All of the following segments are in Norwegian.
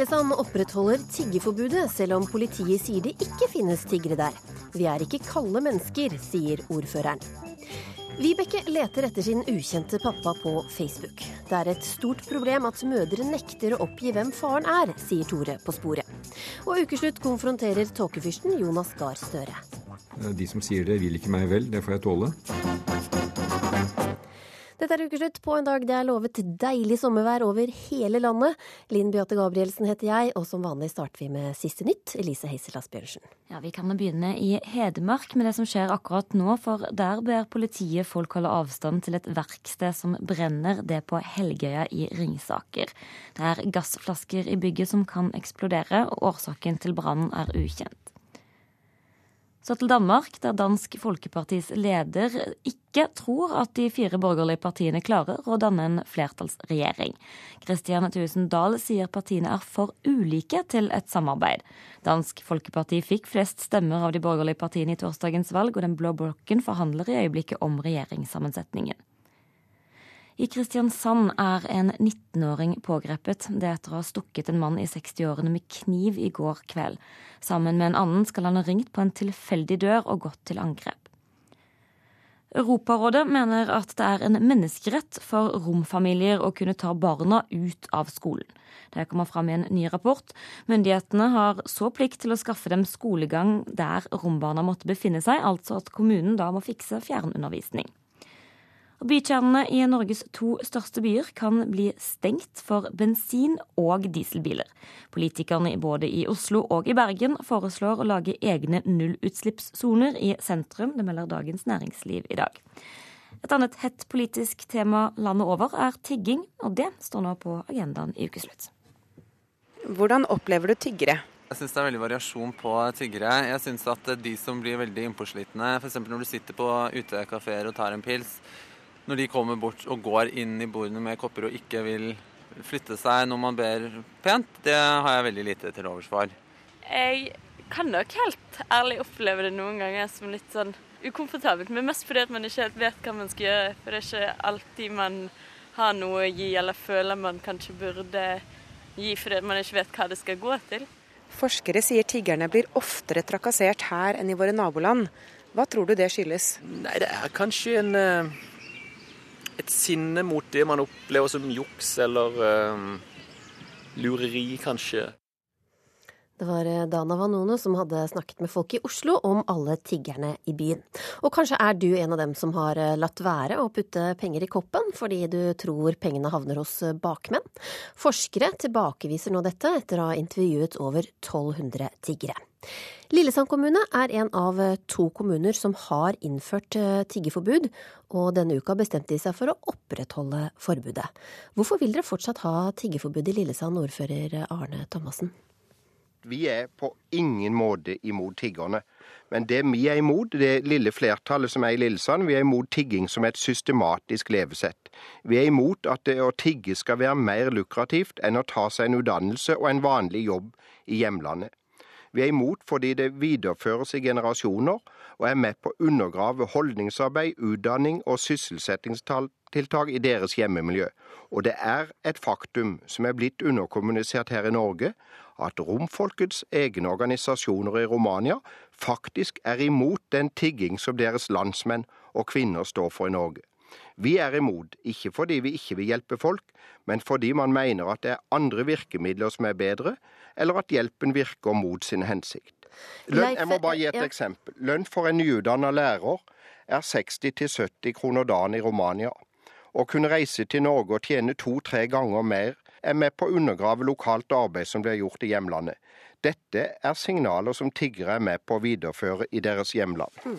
Lillesand opprettholder tiggeforbudet, selv om politiet sier det ikke finnes tiggere der. Vi er ikke kalde mennesker, sier ordføreren. Vibeke leter etter sin ukjente pappa på Facebook. Det er et stort problem at mødre nekter å oppgi hvem faren er, sier Tore på sporet. Og ukeslutt konfronterer tåkefyrsten Jonas Gahr Støre. De som sier det, vil ikke meg vel. Det får jeg tåle. Dette er ukeslutt på en dag det er lovet deilig sommervær over hele landet. Linn Beate Gabrielsen heter jeg, og som vanlig starter vi med siste nytt. Elise Heisel Asbjørnsen. Ja, Vi kan begynne i Hedmark med det som skjer akkurat nå. For der ber politiet folk holde avstand til et verksted som brenner, det på Helgøya i Ringsaker. Det er gassflasker i bygget som kan eksplodere, og årsaken til brannen er ukjent. Så til Danmark, der Dansk Folkepartis leder ikke tror at de fire borgerlige partiene klarer å danne en flertallsregjering. Christian Thusen Dahl sier partiene er for ulike til et samarbeid. Dansk Folkeparti fikk flest stemmer av de borgerlige partiene i torsdagens valg, og den blå blokken forhandler i øyeblikket om regjeringssammensetningen. I Kristiansand er en 19-åring pågrepet. Det etter å ha stukket en mann i 60-årene med kniv i går kveld. Sammen med en annen skal han ha ringt på en tilfeldig dør og gått til angrep. Europarådet mener at det er en menneskerett for romfamilier å kunne ta barna ut av skolen. Det kommer fram i en ny rapport. Myndighetene har så plikt til å skaffe dem skolegang der rombarna måtte befinne seg, altså at kommunen da må fikse fjernundervisning. Bykjernene i Norges to største byer kan bli stengt for bensin- og dieselbiler. Politikerne både i Oslo og i Bergen foreslår å lage egne nullutslippssoner i sentrum. Det melder Dagens Næringsliv i dag. Et annet hett politisk tema landet over er tigging, og det står nå på agendaen i ukeslutt. Hvordan opplever du tiggere? Jeg syns det er veldig variasjon på tiggere. Jeg syns at de som blir veldig innpåslitne, f.eks. når du sitter på utekafeer og tar en pils, når de kommer bort og går inn i bordene med kopper og ikke vil flytte seg når man ber pent, det har jeg veldig lite til overs for. Jeg kan nok helt ærlig oppleve det noen ganger som litt sånn ukomfortabelt, men mest fordi at man ikke helt vet hva man skal gjøre. For det er ikke alltid man har noe å gi, eller føler man kanskje burde gi fordi man ikke vet hva det skal gå til. Forskere sier tiggerne blir oftere trakassert her enn i våre naboland. Hva tror du det skyldes? Nei, Det er kanskje en uh et sinne mot det man opplever som juks eller uh, lureri, kanskje. Det var eh, Dana Vanone som hadde snakket med folk i Oslo om alle tiggerne i byen. Og kanskje er du en av dem som har eh, latt være å putte penger i koppen fordi du tror pengene havner hos bakmenn. Forskere tilbakeviser nå dette etter å ha intervjuet over 1200 tiggere. Lillesand kommune er en av to kommuner som har innført eh, tiggeforbud, og denne uka bestemte de seg for å opprettholde forbudet. Hvorfor vil dere fortsatt ha tiggeforbud i Lillesand, ordfører Arne Thomassen? Vi er på ingen måte imot tiggerne. Men det vi er imot, det lille flertallet som er i Lillesand, vi er imot tigging som et systematisk levesett. Vi er imot at det å tigge skal være mer lukrativt enn å ta seg en utdannelse og en vanlig jobb i hjemlandet. Vi er imot fordi det videreføres i generasjoner, og er med på å undergrave holdningsarbeid, utdanning og sysselsettingstiltak i deres hjemmemiljø. Og det er et faktum som er blitt underkommunisert her i Norge, at romfolkets egne organisasjoner i Romania faktisk er imot den tigging som deres landsmenn og kvinner står for i Norge. Vi er imot, ikke fordi vi ikke vil hjelpe folk, men fordi man mener at det er andre virkemidler som er bedre, eller at hjelpen virker mot sin hensikt. Lønn, jeg må bare gi et eksempel. Lønn for en nyutdanna lærer er 60-70 kroner dagen i Romania. Å kunne reise til Norge og tjene to-tre ganger mer er med på å undergrave lokalt arbeid som blir gjort i hjemlandet. Dette er signaler som tiggere er med på å videreføre i deres hjemland. Mm.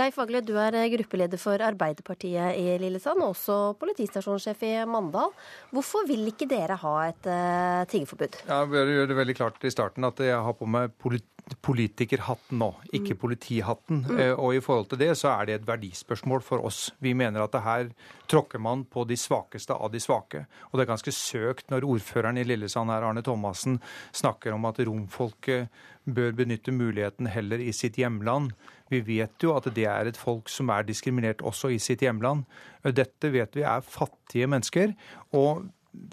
Leif Agle, du er gruppeleder for Arbeiderpartiet i Lillesand, og også politistasjonssjef i Mandal. Hvorfor vil ikke dere ha et uh, tiggeforbud? Jeg jeg gjør det veldig klart i starten at jeg har på meg polit politikerhatten nå, ikke mm. politihatten. Mm. Eh, og i forhold til det så er det et verdispørsmål for oss. Vi mener at det her tråkker man på de svakeste av de svake. Og det er ganske søkt når ordføreren i Lillesand her, Arne Thomassen, snakker om at romfolket bør benytte muligheten heller i sitt hjemland. Vi vet jo at det er et folk som er diskriminert også i sitt hjemland. Dette vet vi er fattige mennesker. og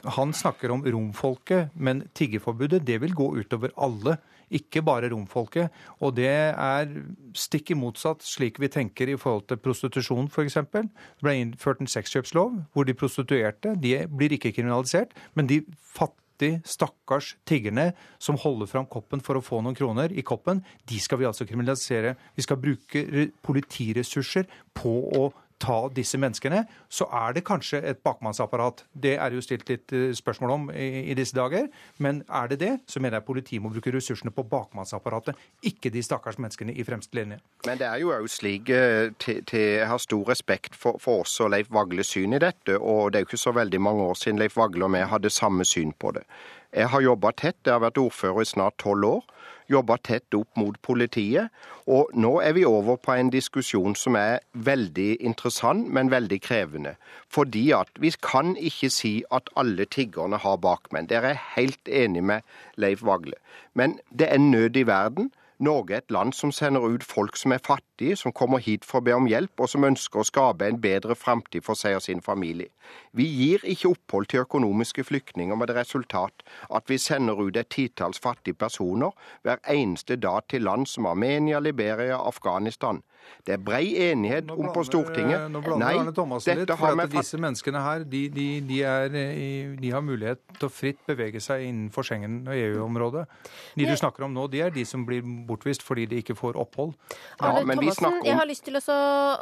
han snakker om romfolket, men tiggerforbudet det vil gå utover alle, ikke bare romfolket. Og det er stikk i motsatt slik vi tenker i forhold til prostitusjon f.eks. Det ble innført en sexkjøpslov hvor de prostituerte de blir ikke kriminalisert, men de fattige stakkars tiggerne som holder fram koppen for å få noen kroner i koppen, de skal vi altså kriminalisere. Vi skal bruke politiressurser på å ta disse menneskene, så er det kanskje et bakmannsapparat. Det er jo stilt litt eh, spørsmål om i, disse dager. Men er det det, så mener jeg politiet må bruke ressursene på bakmannsapparatet, ikke de stakkars menneskene i fremste linje. Men det er jo òg slik eh, Jeg har stor respekt for, for oss og Leif Vagles syn i dette. Og det er jo ikke så veldig mange år siden Leif Vagle og vi hadde samme syn på det. Jeg har jobba tett, jeg har vært ordfører i snart tolv år jobba tett opp mot politiet. Og nå er vi over på en diskusjon som er veldig interessant, men veldig krevende. Fordi at vi kan ikke si at alle tiggerne har bakmenn. Dere er helt enig med Leif Vagle. Men det er nød i verden. Norge er et land som sender ut folk som er fattige, som kommer hit for å be om hjelp, og som ønsker å skape en bedre framtid for seg og sin familie. Vi gir ikke opphold til økonomiske flyktninger med det resultat at vi sender ut et titalls fattige personer hver eneste dag til land som Armenia, Liberia, Afghanistan. Det er brei enighet blander, om på Stortinget. Nå blander Nei, Arne Thomassen litt, for at disse menneskene her de, de, de, er, de, har mulighet til å fritt bevege seg innenfor Schengen- og EU-området. De du snakker om nå, de er de som blir bortvist fordi de ikke får opphold. Ja, ja, Thomassen, om... jeg har lyst til å,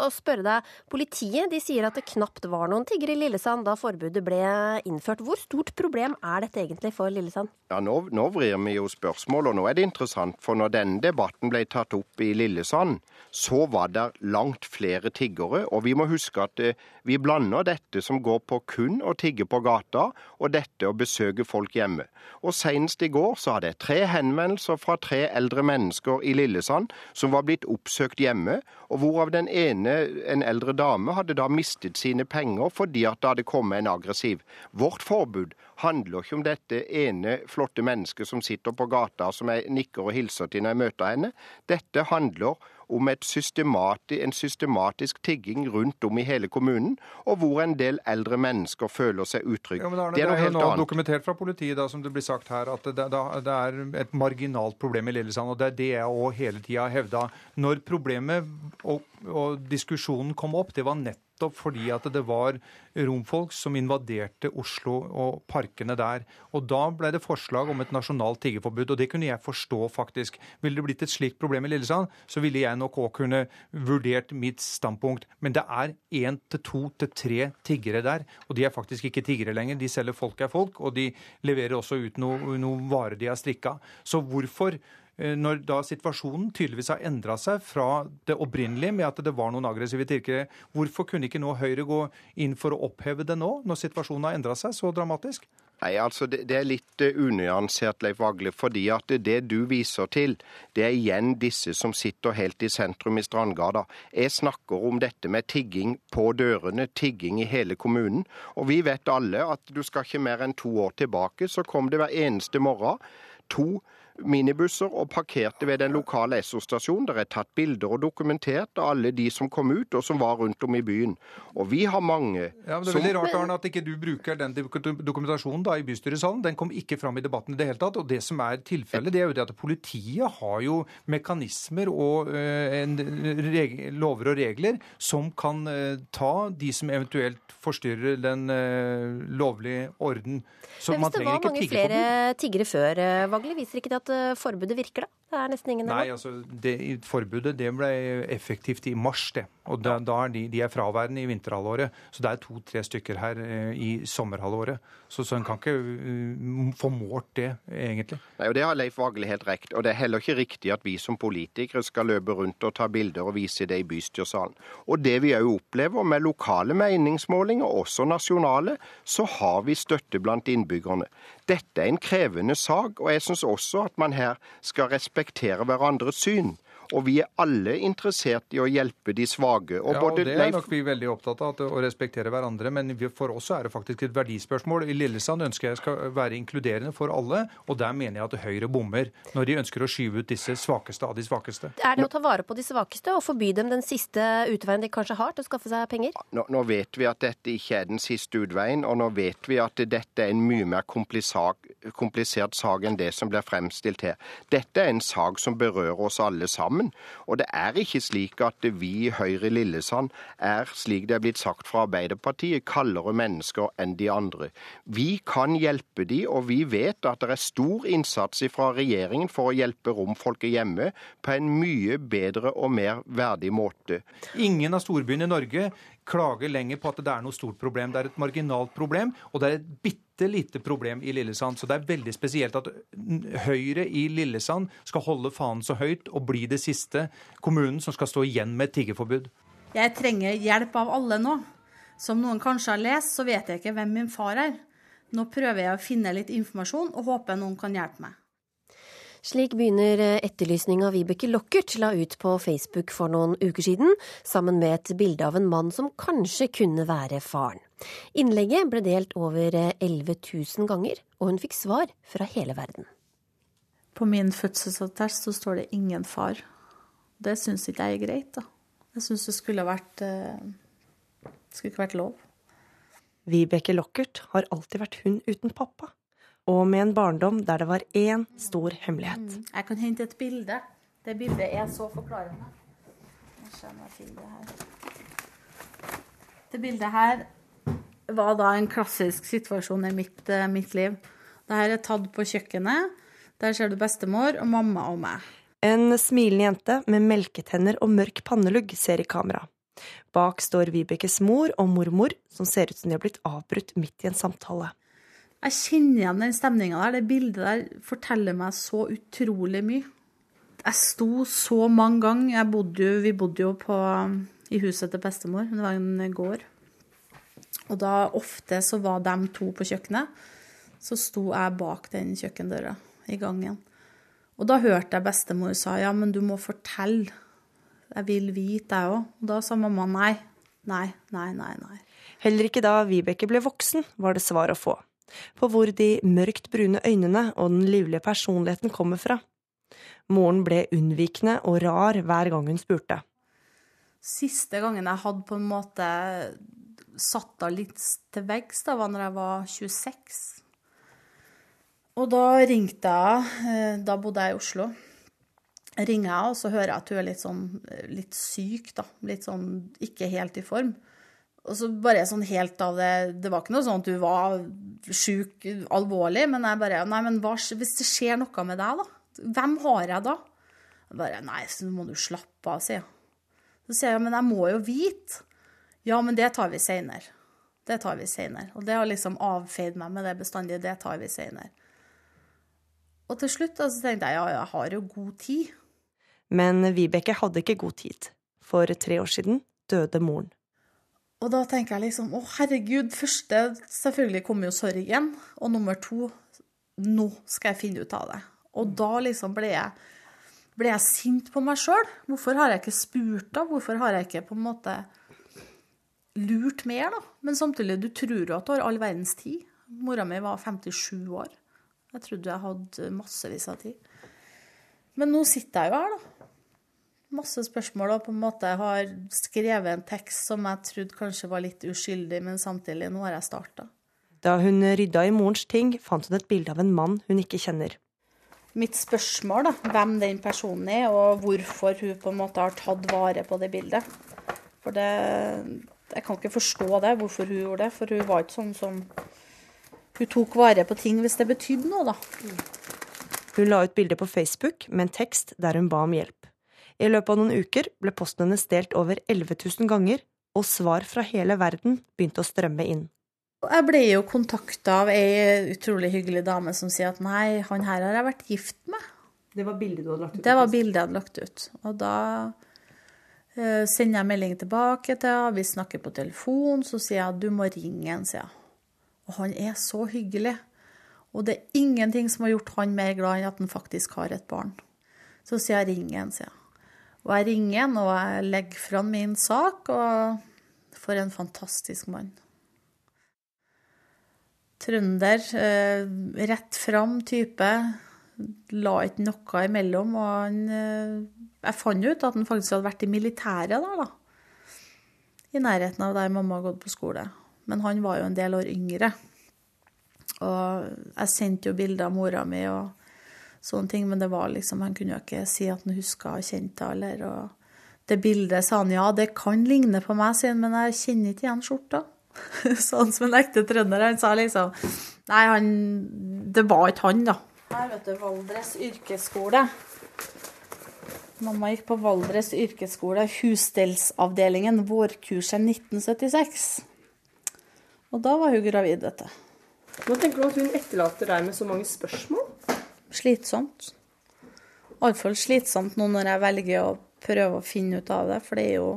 å spørre deg. Politiet de sier at det knapt var noen tiggere i Lillesand da forbudet ble innført. Hvor stort problem er dette egentlig for Lillesand? Ja, nå, nå vrir vi jo spørsmål, og nå er det interessant. For når denne debatten ble tatt opp i Lillesand, så var det langt flere tiggere. Og vi må huske at eh, vi blander dette som går på kun å tigge på gata, og dette å besøke folk hjemme. Og Senest i går så hadde jeg tre henvendelser fra tre eldre mennesker i Lillesand som var blitt oppsøkt hjemme, og hvorav den ene, en eldre dame, hadde da mistet sine penger fordi at det hadde kommet en aggressiv. Vårt forbud handler ikke om dette ene flotte mennesket som sitter på gata, som jeg nikker og hilser til når jeg møter henne. Dette handler om systemati, en systematisk tigging rundt om i hele kommunen, og hvor en del eldre mennesker føler seg utrygge. Ja, det, er noe helt annet. Det er jo dokumentert fra politiet, da, som det blir sagt her, at det, det er et marginalt problem i Lillesand. og Det er det jeg òg hele tida har hevda. Når problemet og, og diskusjonen kom opp, det var nett nettopp fordi at det var romfolk som invaderte Oslo og parkene der. Og da ble det forslag om et nasjonalt tiggerforbud, og det kunne jeg forstå, faktisk. Ville det blitt et slikt problem i Lillesand, så ville jeg nok òg kunne vurdert mitt standpunkt. Men det er én til to til tre tiggere der, og de er faktisk ikke tiggere lenger. De selger folk er folk, og de leverer også ut noe, noe vare de har strikka. Så hvorfor når da situasjonen tydeligvis har endra seg fra det opprinnelige med at det var noen aggressive tyrkere. hvorfor kunne ikke nå Høyre gå inn for å oppheve det nå, når situasjonen har endra seg så dramatisk? Nei, altså det, det er litt uh, unyansert, Leif Vagle. fordi at det du viser til, det er igjen disse som sitter helt i sentrum i Strandgata. Jeg snakker om dette med tigging på dørene, tigging i hele kommunen. Og vi vet alle at du skal ikke mer enn to år tilbake, så kom det hver eneste morgen to minibusser og parkerte ved den lokale Esso-stasjonen. Der er tatt bilder og dokumentert av alle de som kom ut, og som var rundt om i byen. Og vi har mange ja, men Det er veldig rart Arne, at ikke du bruker den dokumentasjonen da i bystyresalen. Den kom ikke fram i debatten i det hele tatt. Og det som er tilfellet, det er jo det at politiet har jo mekanismer og uh, lover og regler som kan øh, ta de som eventuelt forstyrrer den øh, lovlige orden. Så Men hvis det var mange flere tiggere før, Vagle, viser ikke det at at eh, forbudet virker, da? Det er nesten ingen Nei, altså, det, Forbudet det ble effektivt i mars, det. Og da, da er de, de, er fraværende i vinterhalvåret. Så det er to-tre stykker her eh, i sommerhalvåret. Så, så en kan ikke uh, få målt det, egentlig. Nei, og Det har Leif Vagle helt rekt. Og det er heller ikke riktig at vi som politikere skal løpe rundt og ta bilder og vise det i bystyresalen. Og det vi òg opplever med lokale meningsmålinger, også nasjonale, så har vi støtte blant innbyggerne. Dette er en krevende sak, og jeg syns også at man her skal respektere hverandres syn. Og vi er alle interessert i å hjelpe de svake. Og ja, og det er nok vi veldig opptatt av, å respektere hverandre. Men for oss er det faktisk et verdispørsmål. I Lillesand ønsker jeg skal være inkluderende for alle, og der mener jeg at Høyre bommer når de ønsker å skyve ut disse svakeste av de svakeste. Er det å ta vare på de svakeste og forby dem den siste utveien de kanskje har til å skaffe seg penger? Nå, nå vet vi at dette ikke er den siste utveien, og nå vet vi at dette er en mye mer komplisert sak enn det som blir fremstilt her. Dette er en sak som berører oss alle sammen. Og det er ikke slik at vi i Høyre Lillesand er, slik det er blitt sagt fra Arbeiderpartiet, kaldere mennesker enn de andre. Vi kan hjelpe de, og vi vet at det er stor innsats fra regjeringen for å hjelpe romfolket hjemme på en mye bedre og mer verdig måte. Ingen av storbyene i Norge klager lenger på at det er noe stort problem. Det er et marginalt problem, og det er et bitte lite problem i Lillesand. Så det er veldig spesielt at Høyre i Lillesand skal holde fanen så høyt og bli det siste kommunen som skal stå igjen med et tiggerforbud. Jeg trenger hjelp av alle nå. Som noen kanskje har lest, så vet jeg ikke hvem min far er. Nå prøver jeg å finne litt informasjon og håper noen kan hjelpe meg. Slik begynner eh, etterlysninga Vibeke Lockert la ut på Facebook for noen uker siden, sammen med et bilde av en mann som kanskje kunne være faren. Innlegget ble delt over 11 eh, 000 ganger, og hun fikk svar fra hele verden. På min fødselsattest så står det 'ingen far'. Det syns ikke jeg er greit, da. Jeg syns det skulle vært Det eh, skulle ikke vært lov. Vibeke Lockert har alltid vært hun uten pappa og med en barndom der det var én stor hemmelighet. Mm. Jeg kan hente et bilde. Det bildet er så forklarende. Det bildet her var da en klassisk situasjon i mitt, uh, mitt liv. Dette er tatt på kjøkkenet. Der ser du bestemor og mamma og meg. En smilende jente med melketenner og mørk pannelugg ser i kamera. Bak står Vibekes mor og mormor, som ser ut som de har blitt avbrutt midt i en samtale. Jeg kjenner igjen den stemninga der. Det bildet der forteller meg så utrolig mye. Jeg sto så mange ganger. Bodde jo, vi bodde jo på, i huset til bestemor. Det var en gård. Og da ofte så var de to på kjøkkenet. Så sto jeg bak den kjøkkendøra i gangen. Og da hørte jeg bestemor sa ja, men du må fortelle. Jeg vil vite, jeg òg. Og da sa mamma nei. Nei, nei, nei, nei. Heller ikke da Vibeke ble voksen, var det svar å få på hvor de mørkt brune øynene og den livlige personligheten kommer fra. Moren ble unnvikende og rar hver gang hun spurte. Siste gangen jeg hadde på en måte satt av litt til veggs, da var når jeg var 26. Og da ringte jeg, eh, da bodde jeg i Oslo. Ringer jeg, og så hører jeg at hun er litt sånn eh, litt syk, da. Litt sånn ikke helt i form. Og så bare sånn helt av det Det var ikke noe sånn at du var sjuk alvorlig, men jeg bare Nei, men hva, hvis det skjer noe med deg, da? Hvem har jeg da? Jeg bare Nei, så må du slappe av, sier jeg. Så sier jeg men jeg må jo vite. Ja, men det tar vi seinere. Det tar vi seinere. Og det har liksom avfeid meg med det bestandig. Det tar vi seinere. Og til slutt da, så tenkte jeg ja, jeg har jo god tid. Men Vibeke hadde ikke god tid. For tre år siden døde moren. Og da tenker jeg liksom å herregud, første selvfølgelig kommer jo sorgen, og nummer to nå skal jeg finne ut av det. Og da liksom ble jeg, ble jeg sint på meg sjøl. Hvorfor har jeg ikke spurt, da? Hvorfor har jeg ikke på en måte lurt mer, da? Men samtidig, du tror jo at du har all verdens tid. Mora mi var 57 år. Jeg trodde jeg hadde massevis av tid. Men nå sitter jeg jo her, da masse spørsmål og på en måte har skrevet en tekst som jeg trodde kanskje var litt uskyldig, men samtidig, nå har jeg starta. Da hun rydda i morens ting, fant hun et bilde av en mann hun ikke kjenner. Mitt spørsmål, da, hvem den personen er, og hvorfor hun på en måte har tatt vare på det bildet. For det Jeg kan ikke forstå det, hvorfor hun gjorde det, for hun var ikke sånn som Hun tok vare på ting hvis det betydde noe, da. Hun la ut bilde på Facebook med en tekst der hun ba om hjelp. I løpet av noen uker ble posten hennes delt over 11 000 ganger, og svar fra hele verden begynte å strømme inn. Jeg ble jo kontakta av ei utrolig hyggelig dame som sier at nei, han her har jeg vært gift med. Det var bildet du hadde lagt ut? Det var bildet jeg hadde lagt ut. Og da uh, sender jeg melding tilbake til henne, vi snakker på telefon, så sier jeg at du må ringe han, sier jeg. Og han er så hyggelig. Og det er ingenting som har gjort han mer glad enn at han faktisk har et barn. Så sier jeg ring han, sier jeg. Og jeg ringer han, og jeg legger fram min sak, og for en fantastisk mann. Trønder, eh, rett fram type. La ikke noe imellom. Og han eh, Jeg fant ut at han faktisk hadde vært i militæret der, da. I nærheten av der mamma har gått på skole. Men han var jo en del år yngre. Og jeg sendte jo bilder av mora mi og sånne ting, men det var liksom, han kunne jo ikke si at han huska og kjente henne. Og det bildet sa han ja, det kan ligne på meg, sier han, men jeg kjenner ikke igjen skjorta. sånn som en ekte trønder. Han sa liksom Nei, han Det var ikke han, da. Her, vet du, Valdres yrkesskole. Mamma gikk på Valdres yrkesskole, husstellsavdelingen, vårkurset 1976. Og da var hun gravid, vet du. Hva tenker du at hun etterlater deg med så mange spørsmål? Slitsomt. Iallfall slitsomt nå når jeg velger å prøve å finne ut av det, for det er jo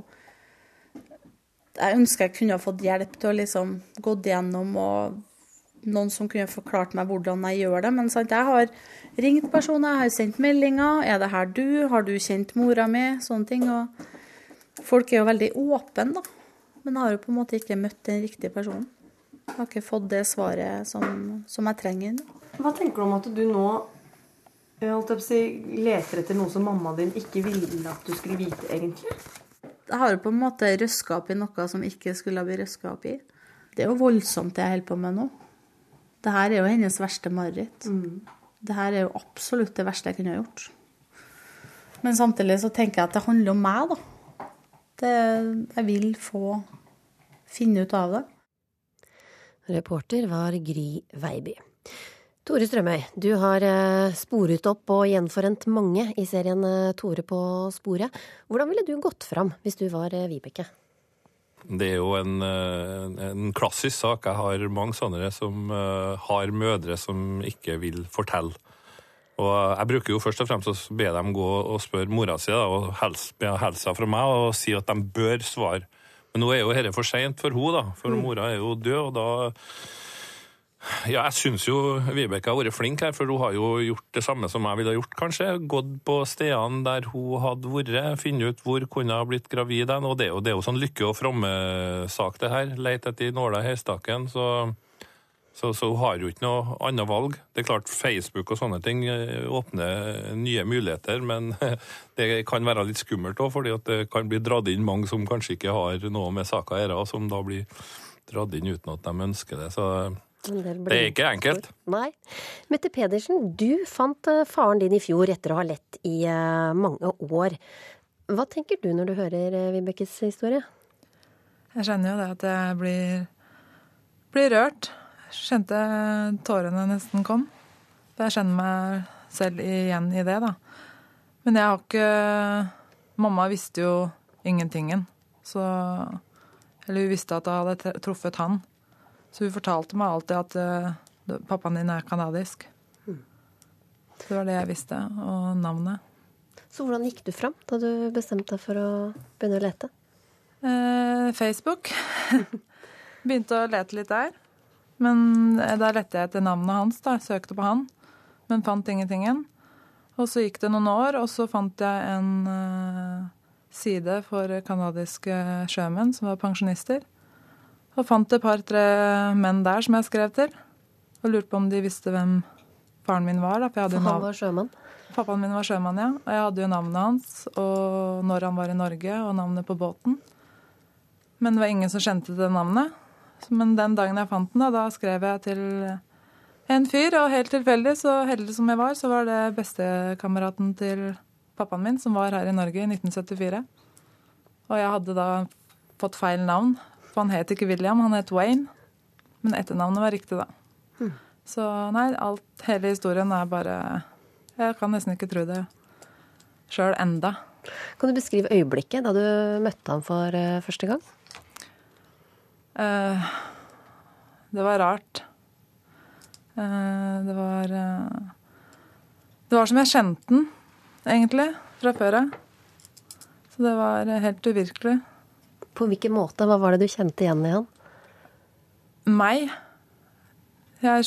Jeg ønsker jeg kunne ha fått hjelp til å liksom gått gjennom og noen som kunne forklart meg hvordan jeg gjør det. Men sant, jeg har ringt personer, jeg har sendt meldinger. 'Er det her du? Har du kjent mora mi?' Sånne ting. Og folk er jo veldig åpne, da. Men jeg har jo på en måte ikke møtt den riktige personen. Jeg har ikke fått det svaret som, som jeg trenger. Hva tenker du om at du nå jeg holdt opp å si, leter etter noe som mamma din ikke ville at du skulle vite, egentlig? Jeg har jo på en måte røska opp i noe som ikke skulle ha blitt røska opp i. Det er jo voldsomt det jeg holder på med nå. Det her er jo hennes verste mareritt. Mm. Det her er jo absolutt det verste jeg kunne ha gjort. Men samtidig så tenker jeg at det handler om meg, da. Det, jeg vil få finne ut av det. Reporter var Gry Veiby. Tore Strømøy, du har eh, sporet opp og gjenforent mange i serien eh, Tore på sporet. Hvordan ville du gått fram hvis du var eh, Vibeke? Det er jo en, en, klassisk sak. Jeg har mange sånne som har mødre som ikke vil fortelle. Og Jeg bruker jo først og fremst å be dem gå og spørre mora si og helse, be helsa fra meg og si at de bør svare. Men nå er jo dette for seint for henne, da, for mora er jo død. og da ja, jeg syns jo Vibeke har vært flink her, for hun har jo gjort det samme som jeg ville gjort, kanskje. Gått på stedene der hun hadde vært, funnet ut hvor kunne ha blitt gravid hen. Og det er jo, det er jo sånn lykke og fromme-sak, det her. Leit etter nåla i høystakken. Så, så, så, hun har jo ikke noe annet valg. Det er klart Facebook og sånne ting åpner nye muligheter, men det kan være litt skummelt òg, fordi det kan bli dratt inn mange som kanskje ikke har noe med saka å gjøre, som da blir dratt inn uten at de ønsker det. Så det er ikke enkelt. Nei. Mette Pedersen, du fant eh, faren din i fjor etter å ha lett i eh, mange år. Hva tenker du når du hører eh, Vibekes historie? Jeg kjenner jo det at jeg blir, blir rørt. Skjønte kjente tårene nesten kom. Jeg kjenner meg selv igjen i det, da. Men jeg har ikke Mamma visste jo ingentingen. Så Eller hun visste at jeg hadde truffet han. Så hun fortalte meg alltid at uh, pappaen din er kanadisk. Mm. Det var det jeg visste, og navnet. Så hvordan gikk du fram da du bestemte deg for å begynne å lete? Eh, Facebook. Begynte å lete litt der. Men eh, da lette jeg etter navnet hans, da. Søkte på han, men fant ingentingen. Og så gikk det noen år, og så fant jeg en uh, side for canadiske sjømenn som var pensjonister. Og fant et par-tre menn der som jeg skrev til. Og lurte på om de visste hvem faren min var. Da, for, for han var sjømann? Pappaen min var sjømann, ja. Og jeg hadde jo navnet hans, og når han var i Norge, og navnet på båten. Men det var ingen som kjente det navnet. Men den dagen jeg fant den, da, da skrev jeg til en fyr, og helt tilfeldig, så heldig som jeg var, så var det bestekameraten til pappaen min, som var her i Norge i 1974. Og jeg hadde da fått feil navn for han het ikke William, han het Wayne. Men etternavnet var riktig, da. Mm. Så nei, alt, hele historien er bare Jeg kan nesten ikke tro det sjøl enda. Kan du beskrive øyeblikket da du møtte ham for uh, første gang? Uh, det var rart. Uh, det var Det var som jeg kjente den, egentlig, fra før av. Så det var helt uvirkelig. På hvilken måte? Hva var det du kjente igjen i han? Meg. Jeg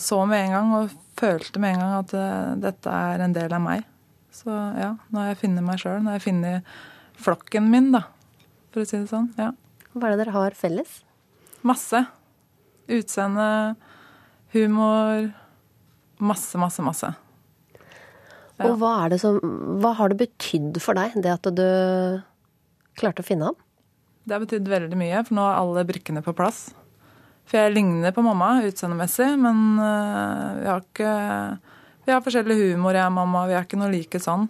så med en gang og følte med en gang at uh, dette er en del av meg. Så ja, nå har jeg funnet meg sjøl. Nå har jeg funnet flokken min, da, for å si det sånn. ja. Hva er det dere har felles? Masse. Utseende, humor. Masse, masse, masse. Ja. Og hva, det som, hva har det betydd for deg, det at du klarte å finne ham? Det har betydd veldig mye, for nå er alle brikkene på plass. For jeg ligner på mamma utseendemessig, men øh, vi har ikke Vi har forskjellig humor, jeg og mamma. Vi er ikke noe like sånn.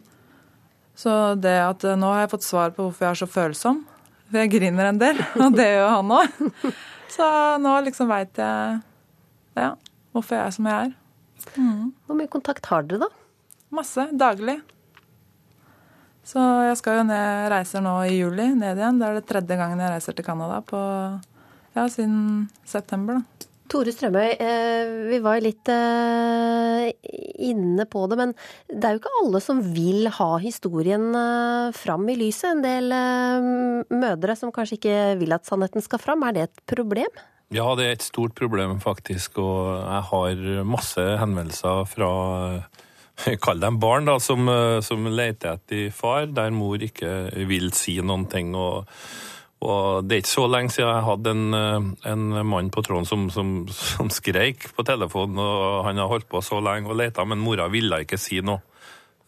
Så det at øh, nå har jeg fått svar på hvorfor jeg er så følsom. For jeg griner en del, og det gjør han òg. Så nå liksom veit jeg ja, hvorfor jeg er som jeg er. Mm. Hvor mye kontakt har dere, da? Masse. Daglig. Så jeg skal jo ned, reiser nå i juli ned igjen. Det er det tredje gangen jeg reiser til Canada på ja, siden september. da. Tore Strømøy, eh, vi var litt eh, inne på det, men det er jo ikke alle som vil ha historien eh, fram i lyset. En del mødre som kanskje ikke vil at sannheten skal fram. Er det et problem? Ja, det er et stort problem, faktisk. Og jeg har masse henvendelser fra Kall dem barn, da, som, som leter etter far, der mor ikke vil si noen ting. og og det er ikke så lenge siden jeg hadde en, eh, en mann på tråden som, som, som skreik på telefonen, og han har holdt på så lenge og leta, men mora ville ikke si noe.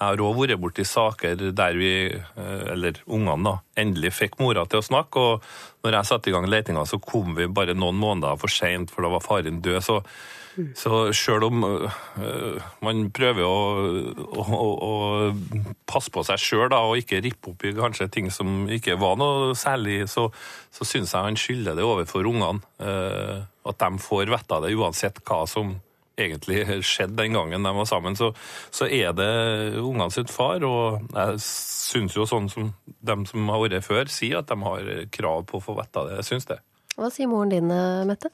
Jeg har òg vært borti saker der vi, eh, eller ungene, da, endelig fikk mora til å snakke. Og når jeg satte i gang letinga, så kom vi bare noen måneder for seint, for da var faren død. Så så sjøl om uh, man prøver å, å, å, passe på seg sjøl og ikke rippe opp i kanskje ting som ikke var noe særlig, så, så syns jeg han skylder det overfor ungene. Uh, at de får vite det uansett hva som egentlig skjedde den gangen de var sammen. Så, så er det ungene sitt far, og jeg syns jo sånn som de som har vært før, sier at de har krav på å få vite det. Jeg syns det. Hva sier moren din, Mette?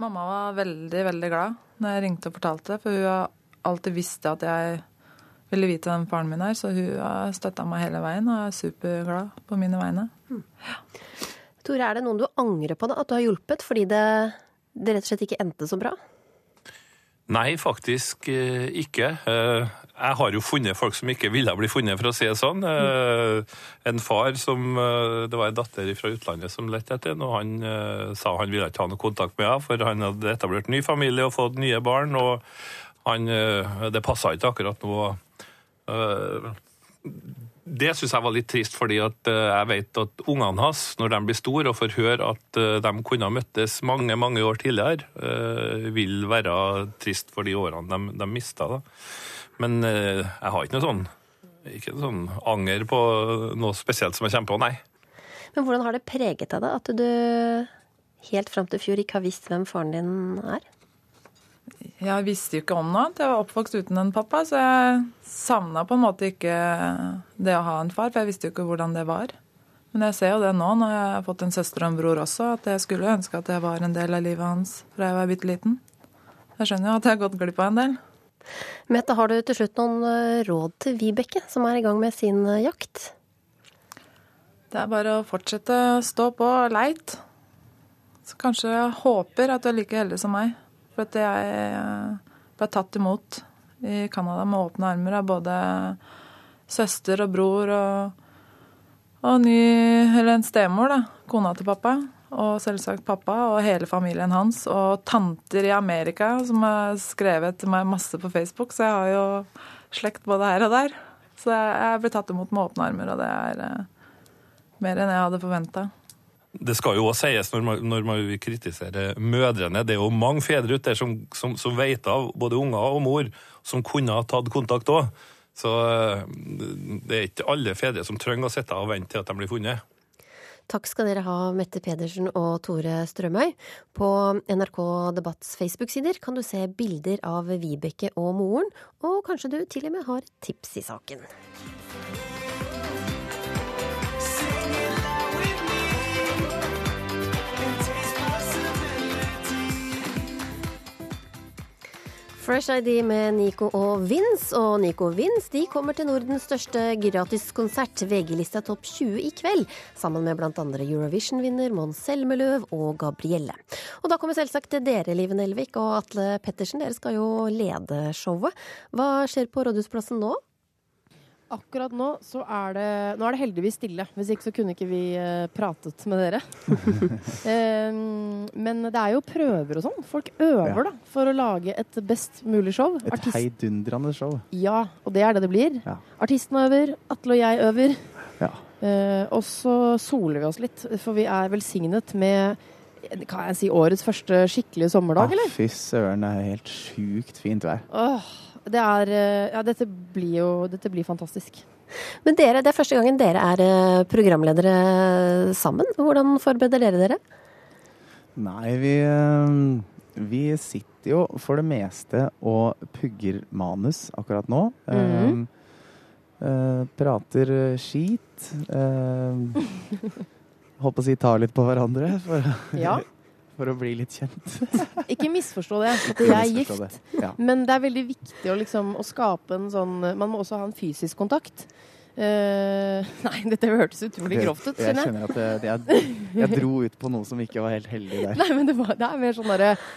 Mamma var veldig, veldig glad når jeg ringte og fortalte det, for hun har alltid visst at jeg ville vite hvem faren min er, så hun har støtta meg hele veien og er superglad på mine vegne. Mm. Ja. Tore, er det noen du angrer på da, at du har hjulpet fordi det, det rett og slett ikke endte så bra? Nei, faktisk eh, ikke. Eh, jeg har jo funnet folk som ikke ville bli funnet, for å si det sånn. Mm. En far som Det var en datter fra utlandet som lette etter ham, og han sa han ville ikke ha noe kontakt med henne, for han hadde etablert ny familie og fått nye barn, og han, det passa ikke akkurat nå. Det syns jeg var litt trist, fordi eh, jeg vet at ungene hans, når de blir store og får høre at eh, de kunne ha møttes mange mange år tidligere, eh, vil være trist for de årene de, de mista. Men jeg har ikke noe sånn, ikke noe sånn anger på noe spesielt som jeg kommer på, nei. Men hvordan har det preget deg, da, at du helt fram til fjor ikke har visst hvem faren din er? Jeg visste jo ikke om noe annet. Jeg var oppvokst uten en pappa, så jeg savna på en måte ikke det å ha en far, for jeg visste jo ikke hvordan det var. Men jeg ser jo det nå, når jeg har fått en søster og en bror også, at jeg skulle ønske at jeg var en del av livet hans fra jeg var bitte liten. Jeg skjønner jo at jeg har gått glipp av en del. Mette, har du til slutt noen eh, råd til Vibeke, som er i gang med sin eh, jakt? Det er bare å fortsette å stå på og leite. Så kanskje jeg håper at du er like heldig som meg. For at jeg ble tatt imot i Canada med åpne armer av både søster og bror og, og ny, eller en stemor, da. Kona til pappa. Og selvsagt pappa og hele familien hans. Og tanter i Amerika som har skrevet til meg masse på Facebook. Så jeg har jo slekt både her og der. Så jeg ble tatt imot med åpne armer, og det er eh, mer enn jeg hadde forventa. Det skal jo også sies når man, når man kritiserer mødrene. Det er jo mange fedre ute der som, som, som vet av, både unger og mor, som kunne ha tatt kontakt òg. Så eh, det er ikke alle fedre som trenger å sitte og vente til at de blir funnet. Takk skal dere ha, Mette Pedersen og Tore Strømøy. På NRK Debatts Facebook-sider kan du se bilder av Vibeke og moren, og kanskje du til og med har tips i saken. Fresh ID med Nico og Vince. Og Nico og Vince de kommer til Nordens største gratiskonsert, VG-lista Topp 20 i kveld, sammen med bl.a. Eurovision-vinner Mons Selmeløv og Gabrielle. Og da kommer selvsagt dere, Live Nelvik og Atle Pettersen. Dere skal jo lede showet. Hva skjer på Rådhusplassen nå? Akkurat nå så er det Nå er det heldigvis stille. Hvis ikke så kunne ikke vi eh, pratet med dere. um, men det er jo prøver og sånn. Folk øver Ja. da for å lage et best mulig show. Et Artist- heidundrende show. Ja, og det er det det blir. Ja. Artisten øver, Atle og jeg øver. Ja. Uh, og så soler vi oss litt, for vi er velsignet med kan jeg si årets første skikkelige sommerdag, Ah, eller? fy søren, det er helt sjukt fint vær. Åh, det er eh, Ja, dette blir jo Dette blir fantastisk. Men dere, det er første gangen dere er eh, programledere sammen. Hvordan forbereder dere dere? Nei, vi, eh, vi sitter jo for det meste og pugger manus akkurat nå. Mm -hmm. eh, prater eh, skit. Uh, holdt på å si tar litt på hverandre for, Ja. for å bli litt kjent. Ikke misforstå det. At jeg er gift. ja. Men det er veldig viktig å, liksom, å skape en sånn Man må også ha en fysisk kontakt. Uh, nei, dette hørtes utrolig grovt ut. Jeg Jeg kjenner at det jeg, jeg dro ut på noe som ikke var helt heldig der. Nei, men det, var, det er mer sånn derre eh,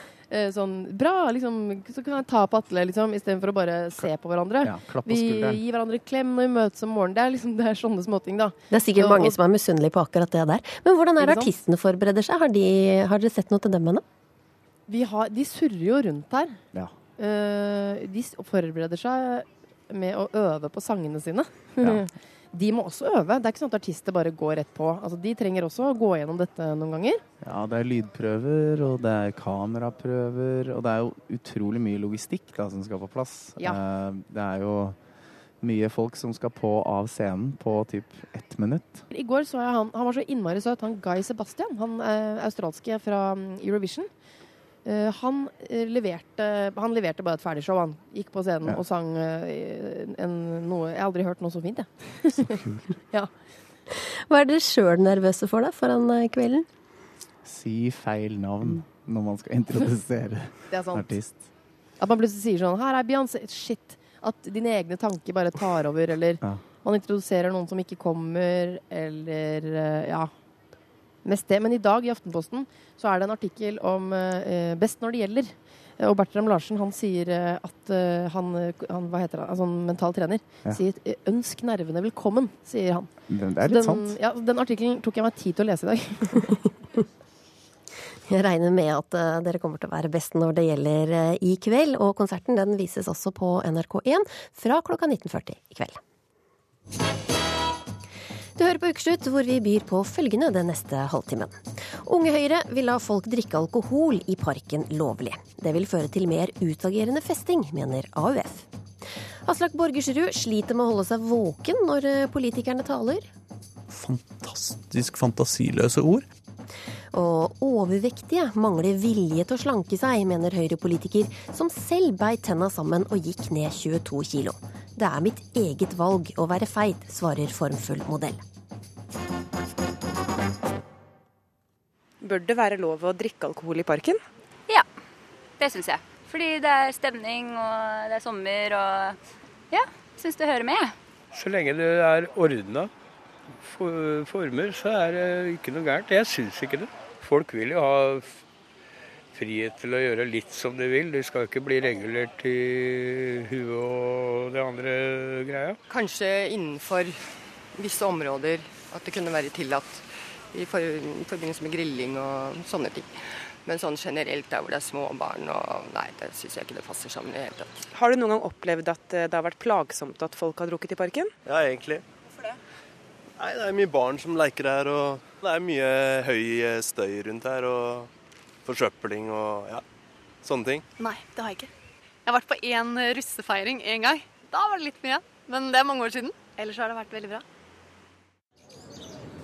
Sånn bra, liksom. Så kan jeg ta på Atle, liksom, istedenfor å bare se på hverandre. Ja, på vi gir hverandre klem når vi møtes om morgenen. Det er liksom det er sånne småting, da. Det er sikkert så, mange og- som er misunnelige på akkurat det der. Men hvordan er det artistene forbereder seg? Har, de, har dere sett noe til dem ennå? Vi har, de surrer jo rundt her. Ja. Uh, de forbereder seg med å øve på sangene sine. Ja. De må også øve. Det er ikke sånn at artister bare går rett på. Altså, de trenger også å gå gjennom dette noen ganger. Ja, det er lydprøver, og det er kameraprøver, og det er jo utrolig mye logistikk da, som skal på plass. Ja. Eh, Det er jo mye folk som skal på av scenen på typ ett minutt. I går så jeg han, han var så innmari søt, han Guy Sebastian, han eh, australske fra mm, Eurovision. Eh, han, eh, leverte, han leverte bare et ferdig show, han. Gikk på scenen Ja. og sang eh, en, noe Jeg har aldri hørt noe så fint, jeg. ja. Hva er dere sjøl nervøse for da, foran kvelden? Si feil navn når man skal introdusere Det er artist. At man plutselig sier sånn Her er Beyoncé. Shit. At dine egne tanker bare tar over, eller Ja. man introduserer noen som ikke kommer, eller Ja. Mest det. Men i dag i Aftenposten så er det en artikkel om eh, Best når det gjelder. Og Bertram Larsen han sier eh, at eh, han, han Hva heter han? Altså, en mental trener. Ja. Sier eh, 'ønsk nervene velkommen', sier han. Den, det er litt den, sant. Ja, den artikkelen tok jeg meg tid til å lese i dag. Jeg regner med at uh, dere kommer til å være best når det gjelder uh, i kveld. Og konserten den vises også på NRK1 fra klokka 19.40 i kveld. Du hører på Ukeslutt, hvor vi byr på følgende den neste halvtimen. Unge Høyre vil la folk drikke alkohol i parken lovlig. Det vil føre til mer utagerende festing, mener AUF. Aslak Borgersrud sliter med å holde seg våken når eh, politikerne taler. Fantastisk fantasiløse ord. Og overvektige mangler vilje til å slanke seg, mener Høyre-politiker, som selv beit tenna sammen og gikk ned 22 kilo. Det er mitt eget valg å være feit, svarer formfull modell. Bør det være lov å drikke alkohol i parken? Ja, det syns jeg. Fordi det er stemning, og det er sommer, og ja, syns det hører med. Så lenge det er ordna former, så er det ikke noe gærent. Jeg syns ikke det. Folk vil jo ha frihet til å gjøre litt som du vil. Du skal ikke bli regulert i huet og det andre greia. Kanskje innenfor visse områder at det kunne være tillatt i, for, i forbindelse med grilling og sånne ting. Men sånn generelt der hvor det er små barn og Nei, det syns jeg ikke det passer sammen i det hele tatt. Har du noen gang opplevd at eh, det har vært plagsomt at folk har drukket i parken? Ja, egentlig. Hvorfor det? Nei, Det er mye barn som leker her, og det er mye høy eh, støy rundt her. Og forsøpling og ja, sånne ting. Nei, det har jeg ikke. Jeg har vært på én russefeiring én gang. Da var det litt mye. Men det er mange år siden. Ellers har det vært veldig bra.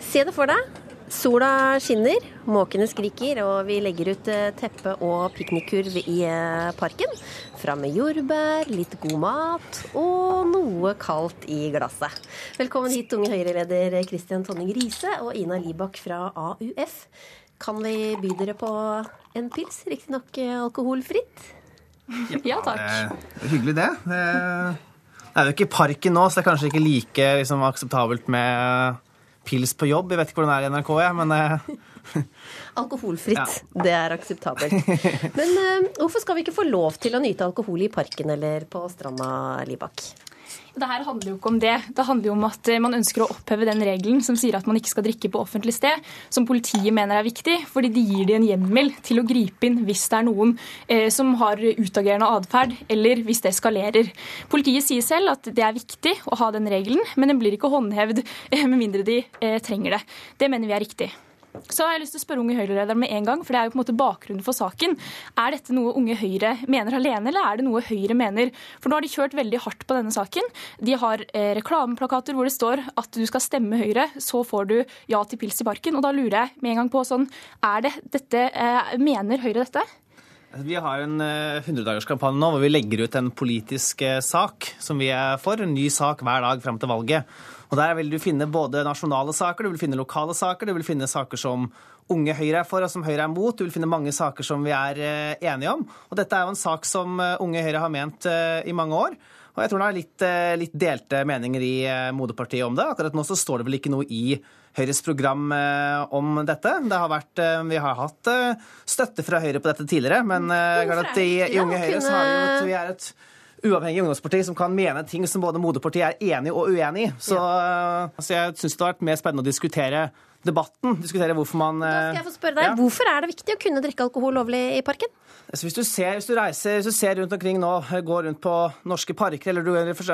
Se det for deg. Sola skinner, måkene skriker, og vi legger ut eh, teppe og piknikkurv i eh, parken. Fram med jordbær, litt god mat og noe kaldt i glasset. Velkommen hit, unge Høyre-leder Kristian Tonning Riise og Ina Libak fra AUF. Kan vi by dere på en pils, riktignok eh, alkoholfritt? Ja takk. Det er hyggelig, det. Det er jo ikke parken nå, så det er kanskje ikke like liksom, akseptabelt med pils på jobb. Jeg vet ikke hvordan det er i NRK, jeg, men Alkoholfritt. Alkoholfritt, det er akseptabelt. Men eh, hvorfor skal vi ikke få lov til å nyte alkohol i parken eller på stranda, Libak? Det her handler jo ikke om det. Det handler jo om at eh, man ønsker å oppheve den regelen som sier at man ikke skal drikke på offentlig sted, som politiet mener er viktig, fordi de gir de en hjemmel til å gripe inn hvis det er noen eh, som har utagerende atferd, eller hvis det eskalerer. Politiet sier selv at det er viktig å ha den regelen, men den blir ikke håndhevd eh, med mindre de eh, trenger det. Det mener vi er riktig. Så har jeg lyst til å spørre Unge Høyre-lederen med en gang, for det er jo på en måte bakgrunnen for saken. Er dette noe Unge Høyre mener alene, eller er det noe Høyre mener? For nå har de kjørt veldig hardt på denne saken. De har eh, reklameplakater hvor det står at du skal stemme Høyre, så får du ja til pils i parken. Og da lurer jeg med en gang på sånn, er det dette, eh, mener Høyre dette? Vi har en 100-dagerskampanje nå hvor vi legger ut en politisk eh, sak som vi er for. En ny sak hver dag frem til valget. Og Der vil du finne både nasjonale saker, du vil finne lokale saker, du vil finne saker som Unge Høyre er for og som Høyre er mot. Du vil finne mange saker som vi er eh, enige om. Og dette er jo en sak som eh, Unge Høyre har ment eh, i mange år. Og jeg tror det er litt, litt delte meninger i moderpartiet om det. Akkurat nå så står det vel ikke noe i Høyres program om dette. Det har vært, vi har hatt støtte fra Høyre på dette tidligere, men i, i Unge Høyre så har vi jo at vi er et uavhengig ungdomsparti som kan mene ting som både moderpartiet er enig og uenig i. Så ja. så jeg syns det har vært mer spennende å diskutere debatten. Diskutere hvorfor man Da skal jeg få spørre deg, ja. Hvorfor er det viktig å kunne drikke alkohol lovlig i parken? Altså, hvis, du ser, hvis, du reiser, hvis du ser rundt omkring nå, går rundt på norske parker, eller du f.eks.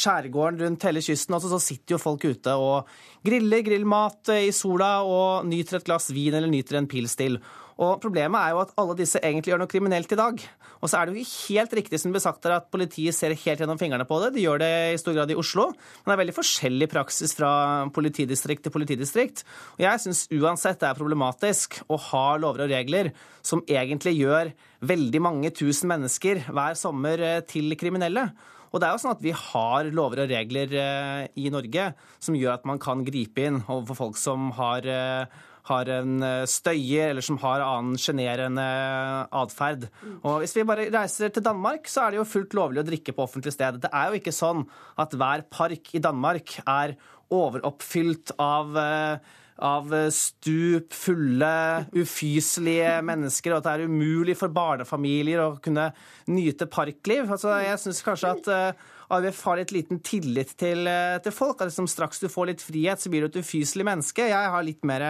skjærgården rundt hele kysten, også, så sitter jo folk ute og griller grillmat i sola og nyter et glass vin eller nyter en pils til. Og Problemet er jo at alle disse egentlig gjør noe kriminelt i dag. Og så er det jo helt riktig som det ble sagt der at politiet ser helt gjennom fingrene på det. De gjør det i stor grad i Oslo. Men det er veldig forskjellig praksis fra politidistrikt til politidistrikt. Og jeg syns uansett det er problematisk å ha lover og regler som egentlig gjør veldig mange tusen mennesker hver sommer eh, til kriminelle. Og det er jo sånn at Vi har lover og regler eh, i Norge som gjør at man kan gripe inn overfor folk som har eh, har en eh, støyer eller som har annen sjenerende atferd. Og hvis vi bare reiser til Danmark, så er det jo fullt lovlig å drikke på offentlig sted. Det er jo ikke sånn at hver park i Danmark er overoppfylt av eh, av stup fulle, ufyselige mennesker, og at det er umulig for barnefamilier å kunne nyte parkliv. Altså, jeg syns kanskje at uh, AUF har litt liten tillit til, til folk. At liksom, straks du får litt frihet, så blir du et ufyselig menneske. Jeg har litt mer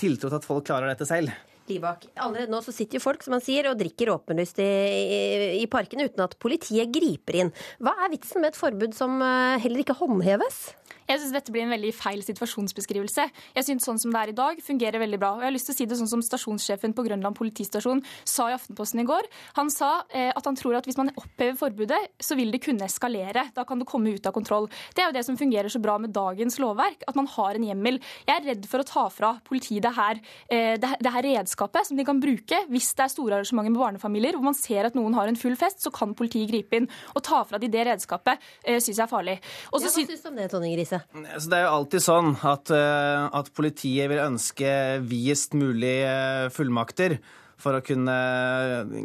tiltro til at folk klarer dette selv. Libak. Allerede nå så sitter jo folk som han sier, og drikker åpenlyst i, i, i parken uten at politiet griper inn. Hva er vitsen med et forbud som eh, heller ikke håndheves? Jeg syns dette blir en veldig feil situasjonsbeskrivelse. Jeg synes sånn som det er i dag, fungerer veldig bra. Og jeg har lyst til å si det sånn som stasjonssjefen på Grønland politistasjon sa i Aftenposten i går. Han sa eh, at han tror at hvis man opphever forbudet, så vil det kunne eskalere. Da kan det komme ut av kontroll. Det er jo det som fungerer så bra med dagens lovverk, at man har en hjemmel. Jeg er redd for å ta fra politiet det her, eh, det, her redskapet som de kan bruke hvis det er store arrangementer med barnefamilier hvor man ser at noen har en full fest, så kan politiet gripe inn. Å ta fra de det redskapet eh, syns jeg er farlig. Også, ja, hva syns du om det, Tonje Grise? Altså, det er jo alltid sånn at, eh, at politiet vil ønske videst mulig eh, fullmakter for å kunne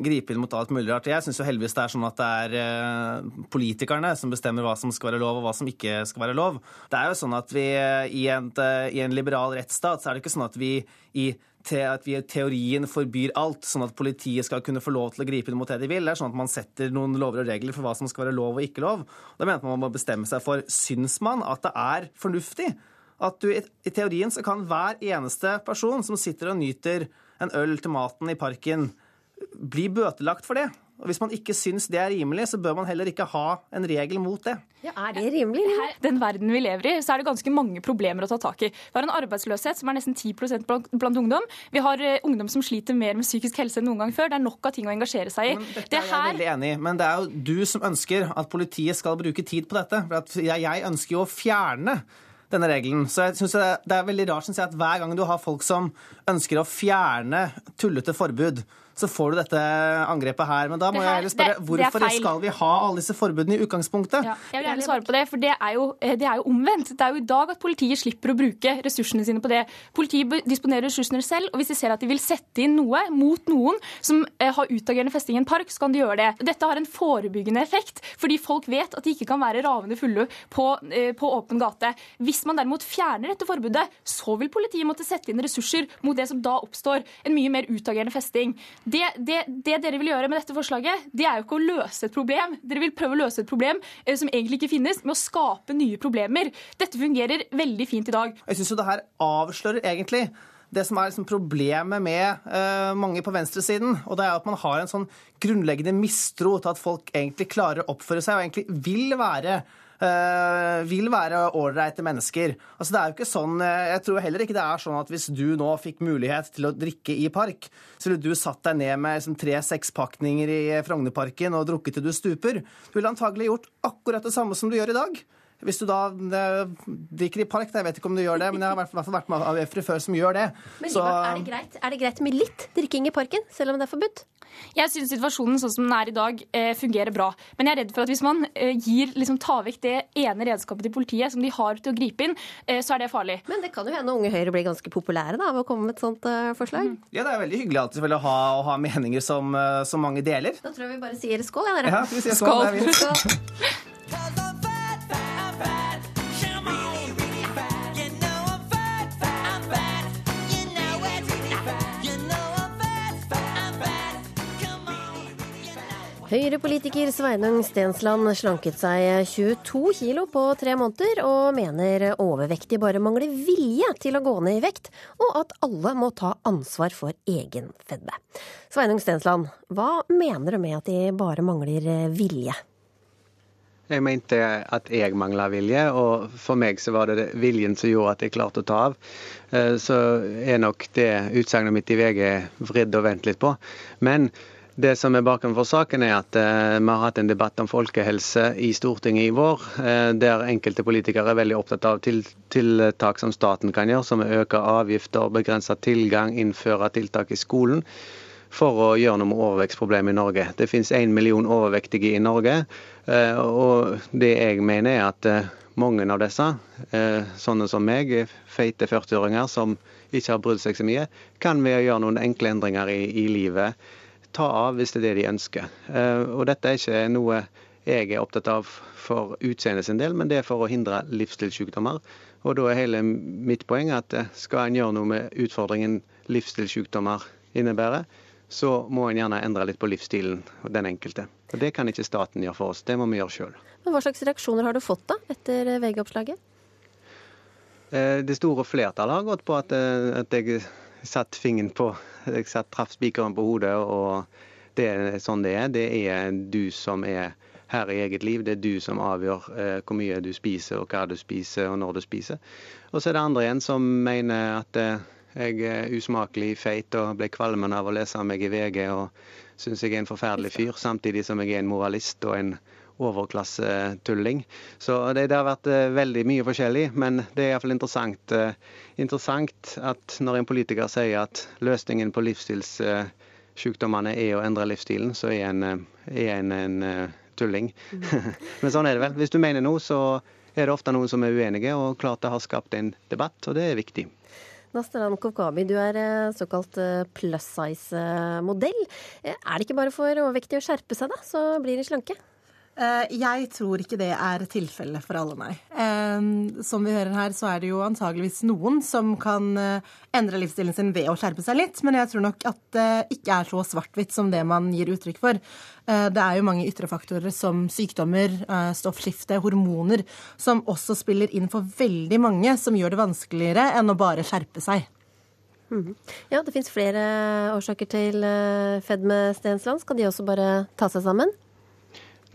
gripe inn mot alt mulig rart. Jeg syns heldigvis det er sånn at det er eh, politikerne som bestemmer hva som skal være lov, og hva som ikke skal være lov. Det er jo sånn at vi i en, i en liberal rettsstat så er det ikke sånn at vi i til at vi i teorien forbyr alt, sånn at politiet skal kunne få lov til å gripe inn mot det de vil. Det er sånn at man setter noen lover og regler for hva som skal være lov og ikke lov. Da mener man man må bestemme seg for syns man at det er fornuftig at du i teorien så kan hver eneste person som sitter og nyter en øl til maten i parken, bli bøtelagt for det. Og Hvis man ikke syns det er rimelig, så bør man heller ikke ha en regel mot det. Ja, Er det rimelig? Her, den verden vi lever i, så er det ganske mange problemer å ta tak i. Vi har en arbeidsløshet som er nesten 10 blant, blant ungdom. Vi har uh, ungdom som sliter mer med psykisk helse enn noen gang før. Det er nok av ting å engasjere seg i. Men dette det er jeg veldig enig i, men det er jo du som ønsker at politiet skal bruke tid på dette. For jeg, jeg ønsker jo å fjerne denne regelen. Så jeg synes Det er veldig rart synes jeg, at hver gang du har folk som ønsker å fjerne tullete forbud, så får du dette angrepet her. Men da må her, jeg heller spørre det, hvorfor det skal vi ha alle disse forbudene i utgangspunktet? Ja, jeg vil gjerne svare på det, for det er, jo, eh, det er, jo, omvendt. Det er jo i dag at politiet slipper å bruke ressursene sine på det. Politiet disponerer ressursene selv, og hvis de ser at de vil sette inn noe mot noen som eh, har utagerende festing i en park, så kan de gjøre det. Dette har en forebyggende effekt, fordi folk vet at de ikke kan være ravende fulle på, eh, på åpen gate. Hvis man derimot fjerner dette forbudet, så vil politiet måtte sette inn ressurser mot det som da oppstår, en mye mer utagerende festing. Det, det, det, dere vil gjøre med dette forslaget, det er jo ikke å løse et problem. Dere vil prøve å løse et problem eh, som egentlig ikke finnes, med å skape nye problemer. Dette fungerer veldig fint i dag. Jeg syns jo det her avslører egentlig det som er liksom problemet med uh, mange på venstresiden. Og det er at man har en sånn grunnleggende mistro til at folk egentlig klarer å oppføre seg og egentlig vil være vil være ålreite mennesker. Altså, det er jo ikke sånn, Jeg tror heller ikke det er sånn at hvis du nå fikk mulighet til å drikke i park, så ville du satt deg ned med liksom, tre sekspakninger i Frognerparken og drukket til du stuper. Du ville antagelig gjort akkurat det samme som du gjør i dag. Hvis du da drikker i park, jeg vet ikke om du gjør det, men jeg har i hvert fall vært med AUF-ere før som gjør det. Men så... er, det greit? er det greit med litt drikking i parken, selv om det er forbudt? Jeg syns situasjonen sånn som den er i dag, eh, fungerer bra. Men jeg er redd for at hvis man eh, gir, liksom, tar vekk det ene redskapet til politiet som de har til å gripe inn, eh, så er det farlig. Men det kan jo hende Unge Høyre blir ganske populære da, ved å komme med et sånt forslag? Mm. Ja, det er veldig hyggelig alltid å ha, å ha meninger som, som, mange deler. Da tror jeg vi bare sier skål, ja, dere. Ja, vi sier skål. skål. Høyre-politiker Sveinung Stensland slanket seg 22 kilo på tre måneder, og mener overvektige bare mangler vilje til å gå ned i vekt, og at alle må ta ansvar for egen fedme. Sveinung Stensland, hva mener du med at de bare mangler vilje? Jeg mente at jeg mangla vilje, og for meg så var det viljen som gjorde at jeg klarte å ta av. Eh, så er nok det utsagnet mitt i VG vridd og vendt litt på. Men det som er bakenfor for saken, er at eh, vi har hatt en debatt om folkehelse i Stortinget i vår, eh, der enkelte politikere er veldig opptatt av tiltak som staten kan gjøre, som å øke avgifter, begrense tilgang, innføre tiltak i skolen, for å gjøre noe med overvekstproblemet i Norge. Det finnes én million overvektige i Norge, eh, og det jeg mener er at mange av disse, sånne som meg, feite 40-åringer som ikke har brydd seg så mye, kan ved å gjøre noen enkle endringer i, i livet ta av hvis det er det de ønsker. Eh, og dette er ikke noe jeg er opptatt av for utseendet sin del, men det er for å hindre livsstilssykdommer. Og da er hele mitt poeng at eh, skal en gjøre noe med utfordringen livsstilssykdommer innebærer, så må en gjerne endre litt på livsstilen den enkelte. Og Det kan ikke staten gjøre for oss, det må vi gjøre sjøl. Hva slags reaksjoner har du fått da, etter VG-oppslaget? Eh, det store flertallet har gått på at, at jeg satt fingeren på satt, traff spikeren på hodet, og det er sånn det er. Det er du som er her i eget liv. Det er du som avgjør eh, hvor mye du spiser, og hva du spiser, og når du spiser. Og så er det andre igjen som mener at eh, jeg er usmakelig feit og ble kvalmen av å lese meg i VG og syns jeg er en forferdelig fyr, samtidig som jeg er en moralist og en overklassetulling. Så det, det, har vært uh, veldig mye forskjellig, men det er iallfall interessant, uh, interessant at når en politiker sier at løsningen på livsstilssykdommene er å endre livsstilen, så er en, uh, er en, en tulling. Mm. men sånn er det vel. Hvis du mener noe, så er det ofte noen som er uenige, og klart det har skapt en debatt, og det er viktig. Nastaran Kovkabi, du er såkalt plus size-modell. Er det ikke bare for overvektige å skjerpe seg, da, så blir de slanke? Eh, jeg tror ikke det er tilfellet for alle, nei. Eh, som vi hører her, så er det jo antageligvis noen som kan eh, endre livsstilen sin ved å skjerpe seg litt, men jeg tror nok at det ikke er så svart-hvitt som det man gir uttrykk for. Det er jo mange ytre faktorer som sykdommer, stoffskifte, hormoner, som også spiller inn for veldig mange, som gjør det vanskeligere enn å bare skjerpe seg. Mhm. Ja, det fins flere årsaker til fedme, Stensland. Skal de også bare ta seg sammen?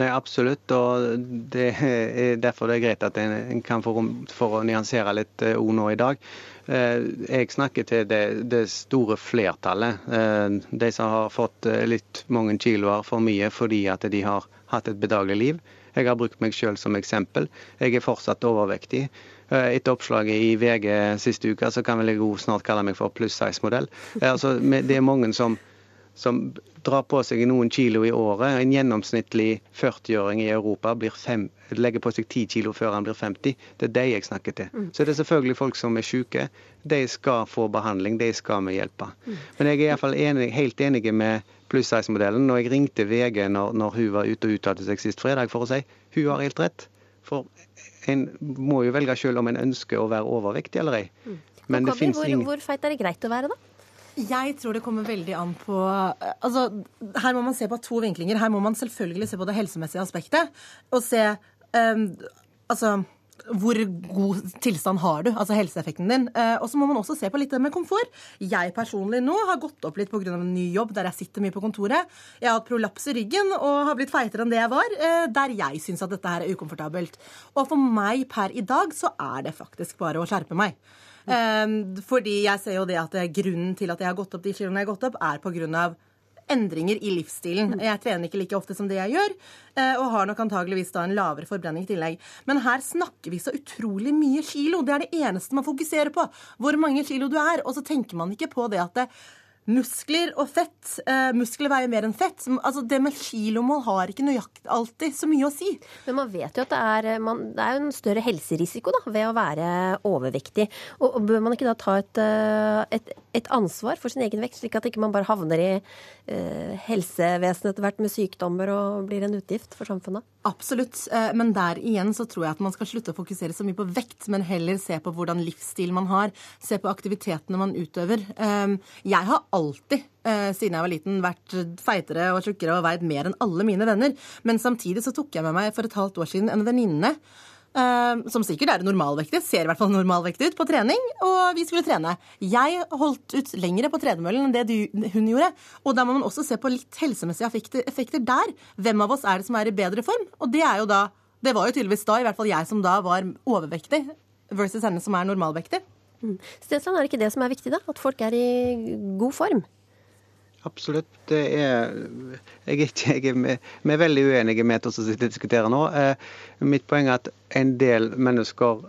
Nei, absolutt. Og det er derfor det er greit at en kan få rom for å nyansere litt ord nå i dag. Eh, jeg snakker til det, det store flertallet. Eh, de som har fått eh, litt mange kiloer for mye fordi at de har hatt et bedagelig liv. Jeg har brukt meg selv som eksempel. Jeg er fortsatt overvektig. Etter oppslaget i VG siste uke, så kan vel jeg snart kalle meg for pluss size-modell. Altså, det er mange som som drar på seg noen kilo i året. En gjennomsnittlig 40-åring i Europa fem, legger på seg 10 kilo før han blir 50. Det er de jeg snakker til. Mm. Så det er selvfølgelig folk som er syke. De skal få behandling, de skal vi hjelpe. Mm. Men jeg er iallfall enig, helt enig med pluss size-modellen. Og jeg ringte VG når, når, hun var ute og uttalte seg sist fredag for å si hun har helt rett. For en må jo velge selv om en ønsker å være overvektig eller ei. Mm. Men det fins ingen... hvor feit er det greit å være, da? Jeg tror det kommer veldig an på altså, Her må man se på to vinklinger. Her må man selvfølgelig se på det helsemessige aspektet. Og se um, altså hvor god tilstand har du, altså helseeffekten din. Eh, og så må man også se på litt det med komfort. Jeg personlig nå har gått opp litt pga. en ny jobb der jeg sitter mye på kontoret. Jeg har hatt prolaps i ryggen og har blitt feitere enn det jeg var, eh, der jeg syns at dette her er ukomfortabelt. Og for meg per i dag så er det faktisk bare å skjerpe meg. Um, fordi jeg ser jo det at grunnen til at jeg har gått opp de kiloene jeg har gått opp, er av endringer i livsstilen. Jeg trener ikke like ofte som det jeg gjør, eh, og har nok antageligvis da en lavere forbrenning i tillegg. Men her snakker vi så utrolig mye kilo. Det er det eneste man fokuserer på. Hvor mange kilo du er. Og så tenker man ikke på det at det, Muskler og fett. Eh, muskler veier mer enn fett. Altså, det med kilomål har ikke nøyaktig alltid så mye å si. Men man vet jo at det er, eh, man, det er en større helserisiko da, ved å være overvektig. Og, og Bør man ikke da ta et, eh, et, et, ansvar for sin egen vekt, slik at ikke man bare havner i eh, helsevesenet etter hvert med sykdommer og blir en utgift for samfunnet? Absolutt. Eh, men der igjen så tror jeg at man skal slutte å fokusere så mye på vekt, men heller se på hvordan livsstil man har. Se på aktivitetene man utøver. Jeg har alltid eh, siden jeg var liten vært feitere og tjukkere og veid mer enn alle mine venner. Men samtidig så tok jeg med meg for et halvt år siden en venninne Uh, som sikkert er normalvektig, ser i hvert fall normalvektig ut, på trening, og vi skulle trene. Jeg holdt ut lengre på tredemøllen enn det du, hun gjorde. Og da må man også se på litt helsemessige effekter, der. Hvem av oss er det som er i bedre form? Og det er jo da Det var jo tydeligvis da, i hvert fall jeg som da var overvektig, versus henne som er normalvektig. Mm. Stensland, er det ikke det som er viktig, da? At folk er i god form? Absolutt. Det er Jeg er, ikke, jeg er vi er veldig uenige med oss som diskuterer nå. Eh, mitt poeng er at en del mennesker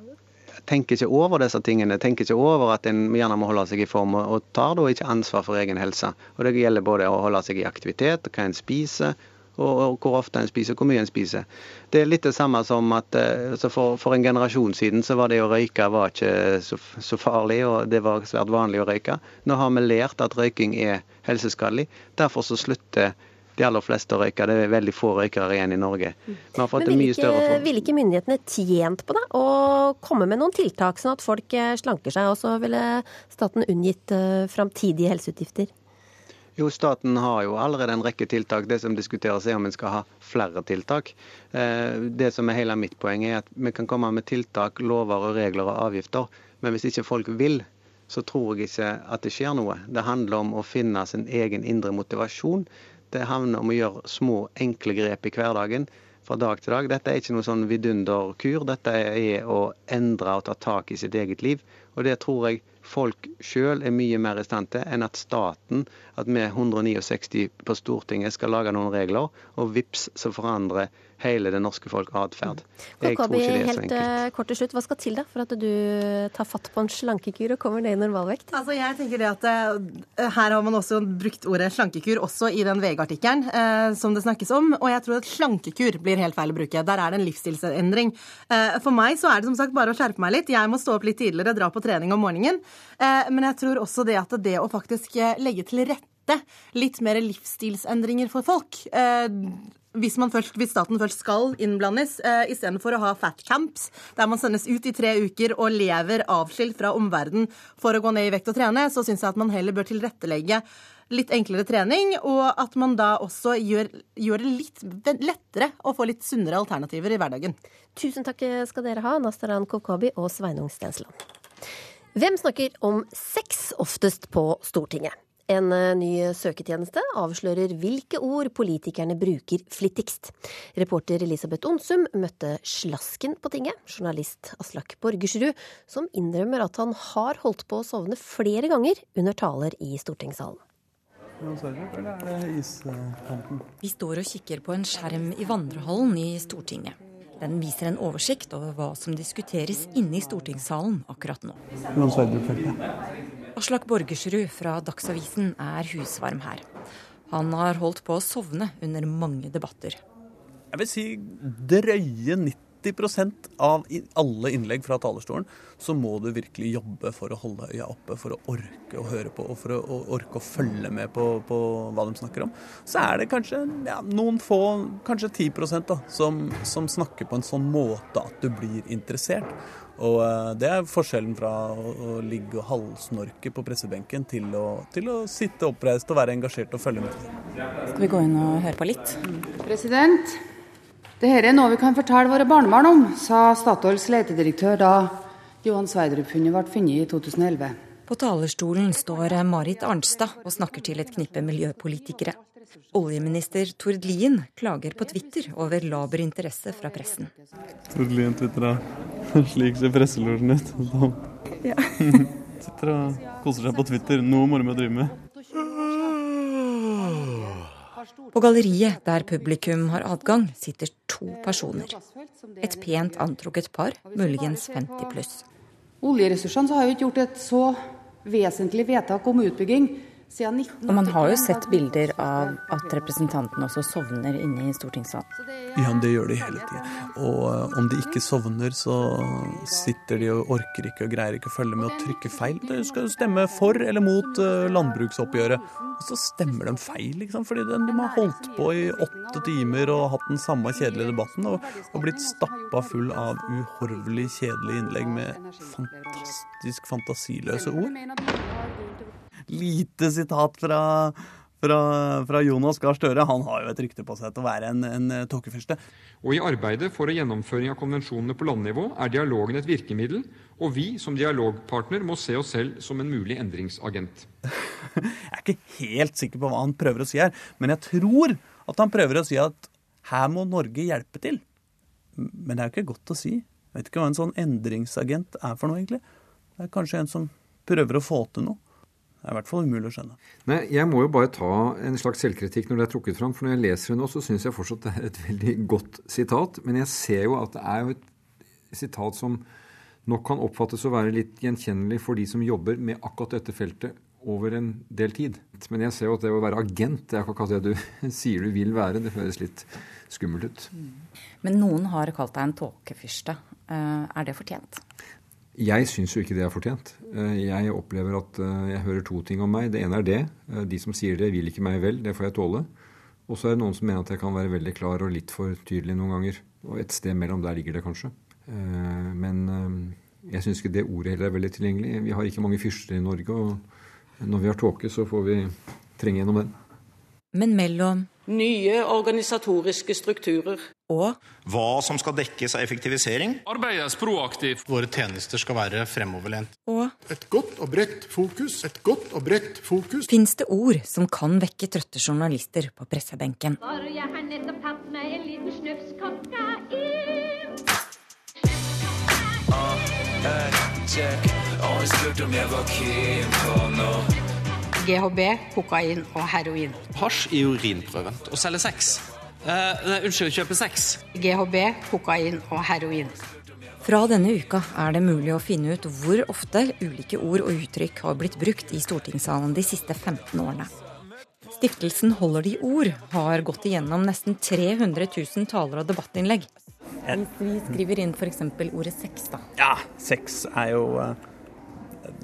tenker ikke over disse tingene. Tenker ikke over at en gjerne må holde seg i form, og tar da ikke ansvar for egen helse. Og Det gjelder både å holde seg i aktivitet, hva en spiser, og, og, hvor ofte en spiser, hvor mye en spiser. Det er litt det samme som at eh, for, for, en generasjon siden så var det å røyke var ikke så, så, farlig, og det var svært vanlig å røyke. Nå har vi lært at røyking er helseskadelig. Derfor så slutter de aller fleste å røyke. Det er veldig få røykere igjen i Norge. Men ville ikke, vil ikke myndighetene tjent på det? Å komme med noen tiltak, sånn at folk eh, slanker seg, og så ville staten unngitt uh, framtidige helseutgifter? Jo, staten har jo allerede en rekke tiltak. Det som diskuteres er om en skal ha flere tiltak. Eh, det som er hele mitt poeng er at vi kan komme med tiltak, lover, og regler og avgifter. Men hvis ikke folk vil, så tror jeg ikke at det skjer noe. Det handler om å finne sin egen indre motivasjon. Det handler om å gjøre små, enkle grep i hverdagen fra dag til dag. Dette er ikke noe sånn vidunderkur. Dette er å endre og ta tak i sitt eget liv. Og det tror jeg folk sjøl er mye mer i stand til enn at staten, at vi 169 på Stortinget skal lage noen regler, og vips så forandrer hele det norske folk atferd. Jeg tror ikke det er så enkelt. Helt kort til slutt, Hva skal til da for at du tar fatt på en slankekur og kommer ned i normalvekt? Altså jeg tenker det at uh, Her har man også brukt ordet slankekur også i den VG-artikkelen eh, som det snakkes om. Og jeg tror at slankekur blir helt feil å bruke. Der er det en livsstilsendring. Eh, for meg så er det som sagt bare å skjerpe meg litt. Jeg må stå opp litt tidligere, dra på trening om morgenen. Men jeg tror også det at det å faktisk legge til rette litt mer livsstilsendringer for folk hvis, først, hvis, staten først skal innblandes, eh, istedenfor å ha fat camps, der man sendes ut i tre uker og lever avskilt fra omverdenen for å gå ned i vekt og trene, så syns jeg at man heller bør tilrettelegge litt enklere trening, og at man da også gjør, gjør, det litt lettere å få litt sunnere alternativer i hverdagen. Tusen takk skal dere ha, Nastaran Kokobi og Sveinung Stensland. Hvem snakker om sex oftest på Stortinget? En eh, ny søketjeneste avslører hvilke ord politikerne bruker flittigst. Reporter Elisabeth Onsum møtte Slasken på tinget, journalist Aslak Borgersrud, som innrømmer at han har holdt på å sovne flere ganger under taler i stortingssalen. Vi står og kikker på en skjerm i vandrehallen i Stortinget. Den viser en oversikt over hva som diskuteres inne i stortingssalen akkurat nå. Aslak Borgersrud fra Dagsavisen er husvarm her. Han har holdt på å sovne under mange debatter. Jeg vil si drøye 90 av alle innlegg fra talerstolen, så må du virkelig jobbe for å holde øya oppe, for å orke å høre på og for å orke å følge med på, på hva de snakker om. Så er det kanskje ja, noen få, kanskje 10 da, som, som snakker på en sånn måte at du blir interessert. Og uh, Det er forskjellen fra å, å ligge og halvsnorke på pressebenken til å, til å, sitte oppreist og være engasjert og følge med. Skal vi gå inn og høre på litt? President, dette er noe vi kan fortelle våre barnebarn om, sa Statoils letedirektør da Johan Sverdrup-funnet ble funnet i 2011. På talerstolen står Marit Arnstad og snakker til et knippe miljøpolitikere. Oljeminister Tord Lien klager på Twitter over laber interesse fra pressen. Tord Lien tvitra slik ser presselosjen ut. Ja. Sitter og koser seg på Twitter. Noe moro med å drive med. På galleriet, der publikum har adgang, sitter to personer. Et pent antrukket par, muligens 50 pluss. Oljeressursene har jo ikke gjort et så vesentlig vedtak om utbygging og man har jo sett bilder av at representantene også sovner inne i stortingssalen. Ja, det gjør de hele tida. Og eh, om de ikke sovner, så sitter de og orker ikke og greier ikke å følge med og trykke feil. De skal stemme for eller mot eh, landbruksoppgjøret. Og så stemmer de feil, liksom, fordi de, har holdt på i åtte timer og hatt den samme kjedelige debatten og, og blitt stappa full av uhorvelig kjedelige innlegg med fantastisk fantasiløse ord lite sitat fra, fra, fra Jonas Gahr Støre. Han har jo et rykte på seg til å være en, en eh, tåkefyrste. Og I arbeidet for gjennomføring av konvensjonene på landnivå er dialogen et virkemiddel, og vi som dialogpartner må se oss selv som en mulig endringsagent. jeg er ikke helt sikker på hva han prøver å si her, men jeg tror at han prøver å si at her må Norge hjelpe til. Men det er jo ikke godt å si. Jeg vet ikke hva en sånn endringsagent er for noe, egentlig. Det er kanskje en som prøver å få til noe. Det er i hvert fall umulig å skjønne. Nei, Jeg må jo bare ta en slags selvkritikk når det er trukket fram. For når jeg leser det nå, så syns jeg fortsatt det er et veldig godt sitat. Men jeg ser jo at det er jo et sitat som nok kan oppfattes å være litt gjenkjennelig for de som jobber med akkurat dette feltet over en del tid. Men jeg ser jo at det å være agent, det er akkurat det du sier du vil være. Det høres litt skummelt ut. Men noen har kalt deg en tåkefyrste. Eh, er det fortjent? Jeg syns jo ikke det er fortjent. Eh, jeg opplever at eh, jeg hører to ting om meg. Det ene er det. Eh, de som sier det, vil ikke meg vel. Det får jeg tåle. Og så er det noen som mener at jeg kan være veldig klar og litt for tydelig noen ganger. Og et sted mellom der ligger det kanskje. Men jeg syns ikke det ordet heller er veldig tilgjengelig. Vi har ikke mange fyrster i Norge, og når vi har tåke, så får vi trenge gjennom den. Men mellom Nye organisatoriske strukturer. Og Hva som skal dekkes av effektivisering. Arbeides proaktivt. Våre tjenester skal være fremoverlent. Og Et godt og bredt fokus. Et godt og bredt fokus. Fins det ord som kan vekke trøtte journalister på pressebenken? For jeg har nettopp tatt meg en liten snufs kokain. Uh, hey, check. Hun spurte om jeg var keen på noe. GHB, kokain og heroin. Hasj i urinprøven. Å selge sex. Uh, unnskyld, kjøpe sex. GHB, kokain og heroin. Fra denne uka er det mulig å finne ut hvor ofte ulike ord og uttrykk har blitt brukt i stortingssalen de siste 15 årene. Stiftelsen Holder de ord har gått igjennom nesten 300 000 taler og debattinnlegg. Hvis vi skriver inn f.eks. ordet sex, da. Ja, sex er jo uh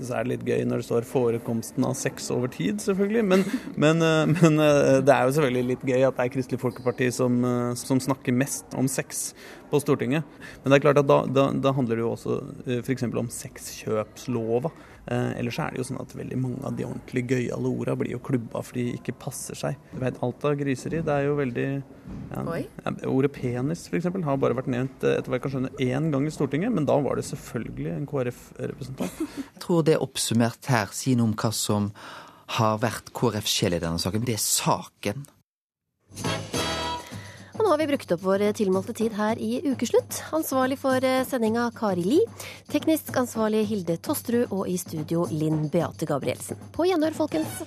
så er det litt gøy når det står 'forekomsten av sex over tid', selvfølgelig. Men, men, eh, men, eh, det er jo selvfølgelig litt gøy at det er Kristelig Folkeparti som, eh, som snakker mest om sex på Stortinget. Men det er klart at da, da, da handler det jo også f.eks. om sexkjøpslova. Eh, ellers er det jo sånn at veldig mange av de ordentlig gøyale orda blir jo klubba fordi de ikke passer seg. Du vet, alt av griseri, det er jo veldig ja, ja, Ordet penis f.eks. har bare vært nevnt eh, etter hva jeg kan skjønne én gang i Stortinget, men da var det selvfølgelig en KrF-representant. Jeg tror det er oppsummert her sier noe om hva som har vært KrFs sjel i denne saken, det er saken. Og nå har vi brukt opp vår tilmålte tid her i Ukeslutt. Ansvarlig for eh, sendinga Kari Li. Teknisk ansvarlig Hilde Tosterud, og i studio Linn Beate Gabrielsen. På gjenhør, folkens.